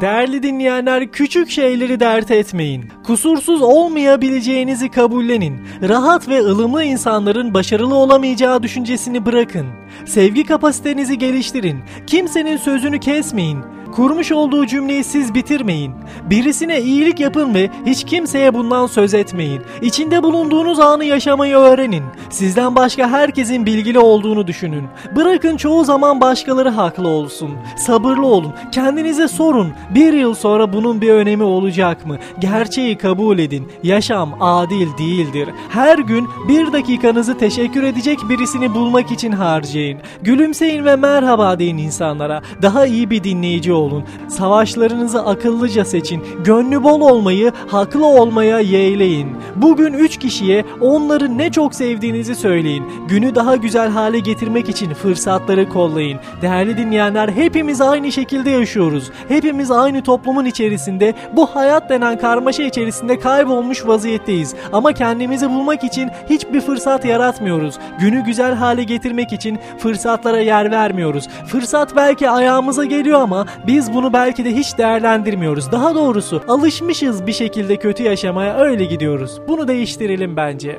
Değerli dinleyenler küçük şeyleri dert etmeyin. Kusursuz olmayabileceğinizi kabullenin. Rahat ve ılımlı insanların başarılı olamayacağı düşüncesini bırakın. Sevgi kapasitenizi geliştirin. Kimsenin sözünü kesmeyin. Kurmuş olduğu cümleyi siz bitirmeyin. Birisine iyilik yapın ve hiç kimseye bundan söz etmeyin. İçinde bulunduğunuz anı yaşamayı öğrenin. Sizden başka herkesin bilgili olduğunu düşünün. Bırakın çoğu zaman başkaları haklı olsun. Sabırlı olun. Kendinize sorun. Bir yıl sonra bunun bir önemi olacak mı? Gerçeği kabul edin. Yaşam adil değildir. Her gün bir dakikanızı teşekkür edecek birisini bulmak için harcayın. Gülümseyin ve merhaba deyin insanlara. Daha iyi bir dinleyici olun. Savaşlarınızı akıllıca seçin. Gönlü bol olmayı, haklı olmaya yeğleyin. Bugün 3 kişiye onları ne çok sevdiğinizi söyleyin. Günü daha güzel hale getirmek için fırsatları kollayın. Değerli dinleyenler hepimiz aynı şekilde yaşıyoruz. Hepimiz aynı toplumun içerisinde bu hayat denen karmaşa içerisinde kaybolmuş vaziyetteyiz. Ama kendimizi bulmak için hiçbir fırsat yaratmıyoruz. Günü güzel hale getirmek için fırsatlara yer vermiyoruz. Fırsat belki ayağımıza geliyor ama biz bunu belki de hiç değerlendirmiyoruz. Daha doğrusu alışmışız bir şekilde kötü yaşamaya öyle gidiyoruz. Bunu değiştirelim bence.